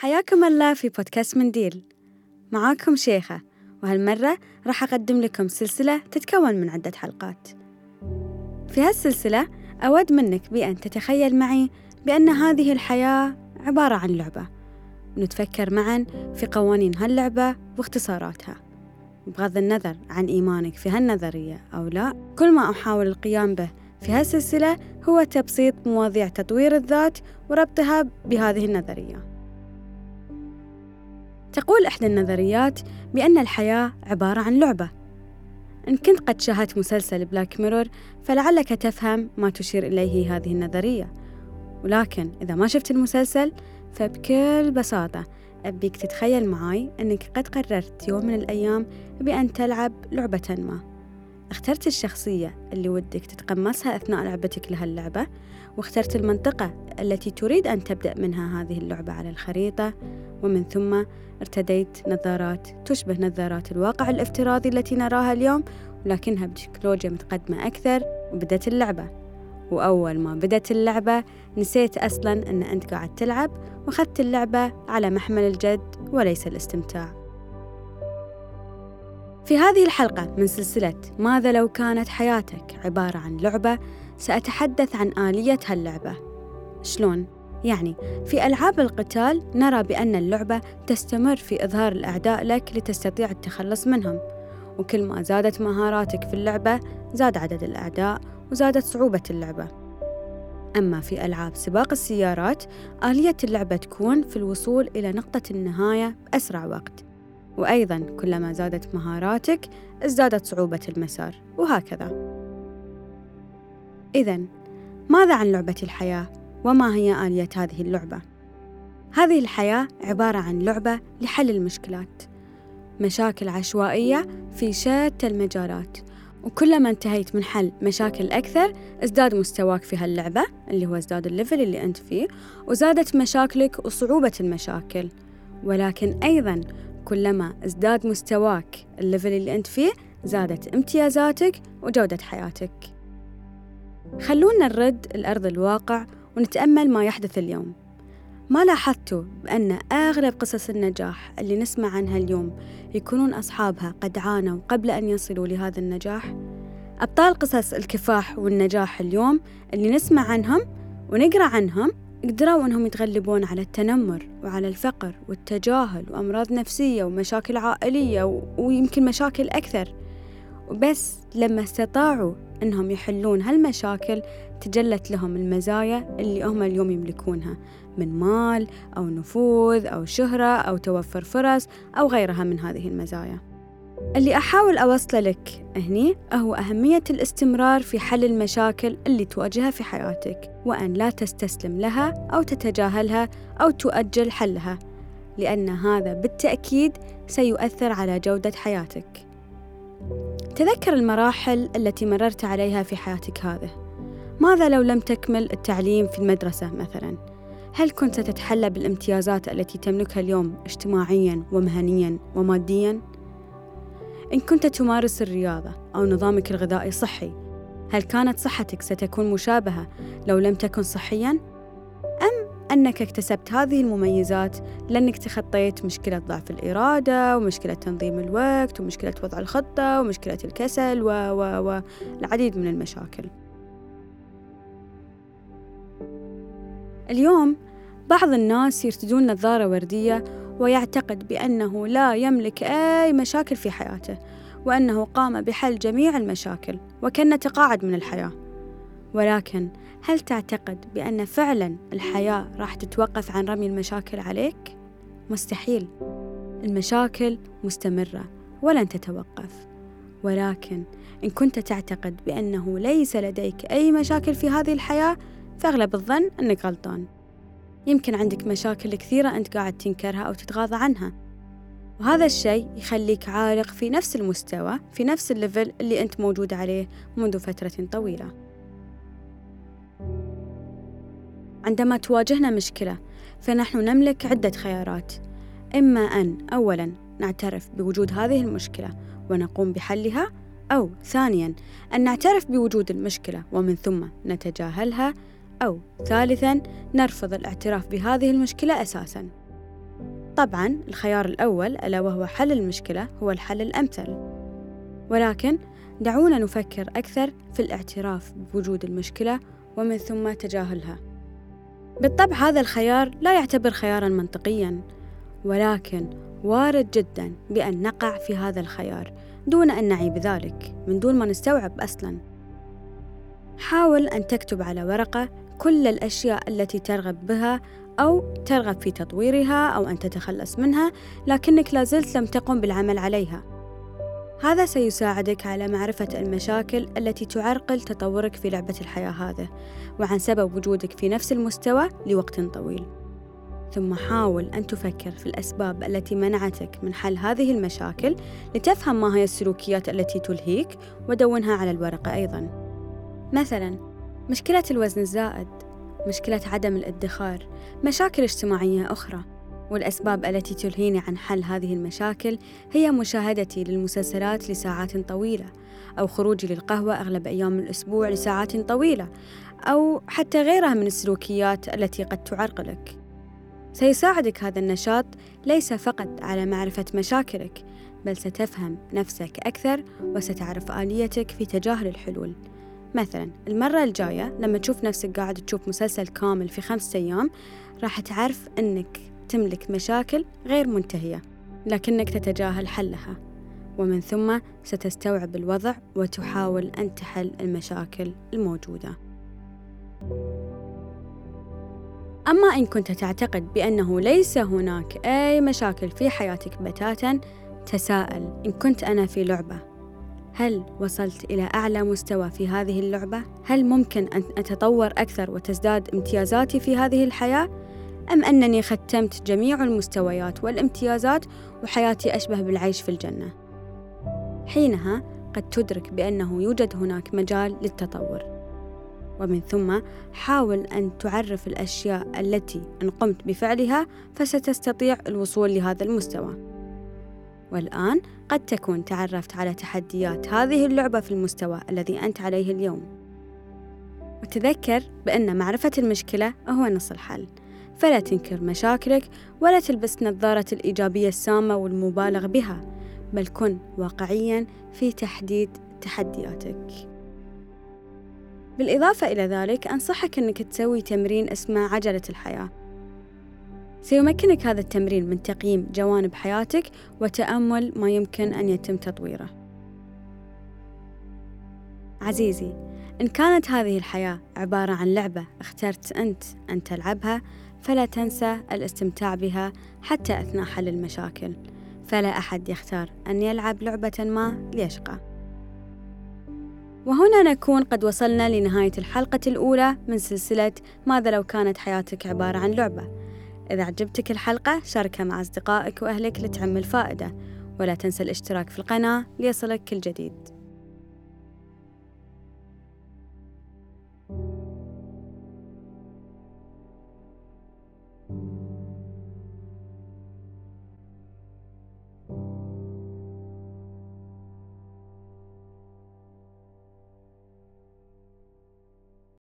حياكم الله في بودكاست منديل معاكم شيخة وهالمرة راح أقدم لكم سلسلة تتكون من عدة حلقات. في هالسلسلة أود منك بأن تتخيل معي بأن هذه الحياة عبارة عن لعبة. ونتفكر معا في قوانين هاللعبة واختصاراتها. بغض النظر عن إيمانك في هالنظرية أو لا كل ما أحاول القيام به في هالسلسلة هو تبسيط مواضيع تطوير الذات وربطها بهذه النظرية. تقول إحدى النظريات بأن الحياة عبارة عن لعبة. إن كنت قد شاهدت مسلسل بلاك ميرور فلعلك تفهم ما تشير إليه هذه النظرية. ولكن إذا ما شفت المسلسل فبكل بساطة أبيك تتخيل معاي أنك قد قررت يوم من الأيام بأن تلعب لعبة ما. اخترت الشخصية اللي ودك تتقمصها أثناء لعبتك لهاللعبة واخترت المنطقة التي تريد أن تبدأ منها هذه اللعبة على الخريطة. ومن ثم ارتديت نظارات تشبه نظارات الواقع الافتراضي التي نراها اليوم ولكنها بتكنولوجيا متقدمة أكثر وبدأت اللعبة. وأول ما بدأت اللعبة نسيت أصلا أن أنت قاعد تلعب وأخذت اللعبة على محمل الجد وليس الاستمتاع. في هذه الحلقة من سلسلة ماذا لو كانت حياتك؟ عبارة عن لعبة سأتحدث عن آلية هاللعبة. شلون؟ يعني في ألعاب القتال نرى بأن اللعبة تستمر في إظهار الأعداء لك لتستطيع التخلص منهم. وكل ما زادت مهاراتك في اللعبة زاد عدد الأعداء وزادت صعوبة اللعبة. أما في ألعاب سباق السيارات آلية اللعبة تكون في الوصول إلى نقطة النهاية بأسرع وقت. وأيضا كلما زادت مهاراتك ازدادت صعوبة المسار وهكذا. إذا ماذا عن لعبة الحياة؟ وما هي آلية هذه اللعبة؟ هذه الحياة عبارة عن لعبة لحل المشكلات مشاكل عشوائية في شتى المجالات. وكلما انتهيت من حل مشاكل أكثر ازداد مستواك في هاللعبة اللي هو ازداد الليفل اللي أنت فيه وزادت مشاكلك وصعوبة المشاكل. ولكن أيضا كلما ازداد مستواك الليفل اللي أنت فيه زادت امتيازاتك وجودة حياتك. خلونا نرد الأرض الواقع ونتأمل ما يحدث اليوم ما لاحظتوا بأن أغلب قصص النجاح اللي نسمع عنها اليوم يكونون أصحابها قد عانوا قبل أن يصلوا لهذا النجاح؟ أبطال قصص الكفاح والنجاح اليوم اللي نسمع عنهم ونقرأ عنهم قدروا أنهم يتغلبون على التنمر وعلى الفقر والتجاهل وأمراض نفسية ومشاكل عائلية ويمكن مشاكل أكثر وبس لما استطاعوا أنهم يحلون هالمشاكل تجلت لهم المزايا اللي هم اليوم يملكونها من مال أو نفوذ أو شهرة أو توفر فرص أو غيرها من هذه المزايا. اللي أحاول أوصله لك هني هو أهمية الاستمرار في حل المشاكل اللي تواجهها في حياتك وأن لا تستسلم لها أو تتجاهلها أو تؤجل حلها لأن هذا بالتأكيد سيؤثر على جودة حياتك. تذكر المراحل التي مررت عليها في حياتك هذه ماذا لو لم تكمل التعليم في المدرسة مثلا؟ هل كنت ستتحلى بالامتيازات التي تملكها اليوم اجتماعيا ومهنيا وماديا؟ إن كنت تمارس الرياضة أو نظامك الغذائي صحي هل كانت صحتك ستكون مشابهة لو لم تكن صحيا؟ أم أنك اكتسبت هذه المميزات لأنك تخطيت مشكلة ضعف الإرادة ومشكلة تنظيم الوقت ومشكلة وضع الخطة ومشكلة الكسل و و و العديد من المشاكل. اليوم بعض الناس يرتدون نظارة وردية ويعتقد بأنه لا يملك أي مشاكل في حياته وأنه قام بحل جميع المشاكل وكأنه تقاعد من الحياة. ولكن هل تعتقد بأن فعلا الحياة راح تتوقف عن رمي المشاكل عليك؟ مستحيل. المشاكل مستمرة ولن تتوقف. ولكن إن كنت تعتقد بأنه ليس لديك أي مشاكل في هذه الحياة فأغلب الظن أنك غلطان. يمكن عندك مشاكل كثيرة أنت قاعد تنكرها أو تتغاضى عنها. وهذا الشيء يخليك عالق في نفس المستوى في نفس الليفل اللي أنت موجود عليه منذ فترة طويلة. عندما تواجهنا مشكلة فنحن نملك عدة خيارات. إما أن أولاً نعترف بوجود هذه المشكلة ونقوم بحلها أو ثانياً أن نعترف بوجود المشكلة ومن ثم نتجاهلها أو ثالثاً نرفض الاعتراف بهذه المشكلة أساساً. طبعا الخيار الأول ألا وهو حل المشكلة هو الحل الأمثل. ولكن دعونا نفكر أكثر في الاعتراف بوجود المشكلة ومن ثم تجاهلها. بالطبع هذا الخيار لا يعتبر خيارا منطقيا ولكن وارد جدا بأن نقع في هذا الخيار دون أن نعي بذلك من دون ما نستوعب أصلا. حاول أن تكتب على ورقة كل الأشياء التي ترغب بها أو ترغب في تطويرها أو أن تتخلص منها لكنك لازلت لم تقم بالعمل عليها. هذا سيساعدك على معرفة المشاكل التي تعرقل تطورك في لعبة الحياة هذه وعن سبب وجودك في نفس المستوى لوقت طويل. ثم حاول أن تفكر في الأسباب التي منعتك من حل هذه المشاكل لتفهم ما هي السلوكيات التي تلهيك ودونها على الورقة أيضا. مثلا مشكلة الوزن الزائد مشكلة عدم الادخار مشاكل اجتماعية أخرى. والأسباب التي تلهيني عن حل هذه المشاكل هي مشاهدتي للمسلسلات لساعات طويلة أو خروجي للقهوة أغلب أيام الأسبوع لساعات طويلة أو حتى غيرها من السلوكيات التي قد تعرقلك سيساعدك هذا النشاط ليس فقط على معرفة مشاكلك بل ستفهم نفسك أكثر وستعرف آليتك في تجاهل الحلول. مثلا المرة الجاية لما تشوف نفسك قاعد تشوف مسلسل كامل في خمسة أيام راح تعرف أنك تملك مشاكل غير منتهية لكنك تتجاهل حلها ومن ثم ستستوعب الوضع وتحاول أن تحل المشاكل الموجودة أما إن كنت تعتقد بأنه ليس هناك أي مشاكل في حياتك بتاتا تساءل إن كنت أنا في لعبة هل وصلت إلى أعلى مستوى في هذه اللعبة؟ هل ممكن أن أتطور أكثر وتزداد امتيازاتي في هذه الحياة؟ أم أنني ختمت جميع المستويات والامتيازات وحياتي أشبه بالعيش في الجنة؟ حينها قد تدرك بأنه يوجد هناك مجال للتطور. ومن ثم حاول أن تعرف الأشياء التي إن قمت بفعلها فستستطيع الوصول لهذا المستوى. والآن قد تكون تعرفت على تحديات هذه اللعبة في المستوى الذي أنت عليه اليوم. وتذكر بأن معرفة المشكلة هو نص الحل. فلا تنكر مشاكلك ولا تلبس نظارة الإيجابية السامة والمبالغ بها بل كن واقعيا في تحديد تحدياتك. بالإضافة إلى ذلك أنصحك أنك تسوي تمرين اسمه عجلة الحياة. سيمكنك هذا التمرين من تقييم جوانب حياتك وتأمل ما يمكن أن يتم تطويره. عزيزي إن كانت هذه الحياة عبارة عن لعبة اخترت أنت أن تلعبها فلا تنسى الاستمتاع بها حتى أثناء حل المشاكل. فلا أحد يختار أن يلعب لعبة ما ليشقى. وهنا نكون قد وصلنا لنهاية الحلقة الأولى من سلسلة ماذا لو كانت حياتك عبارة عن لعبة. إذا عجبتك الحلقة شاركها مع أصدقائك وأهلك لتعم الفائدة. ولا تنسى الاشتراك في القناة ليصلك كل جديد.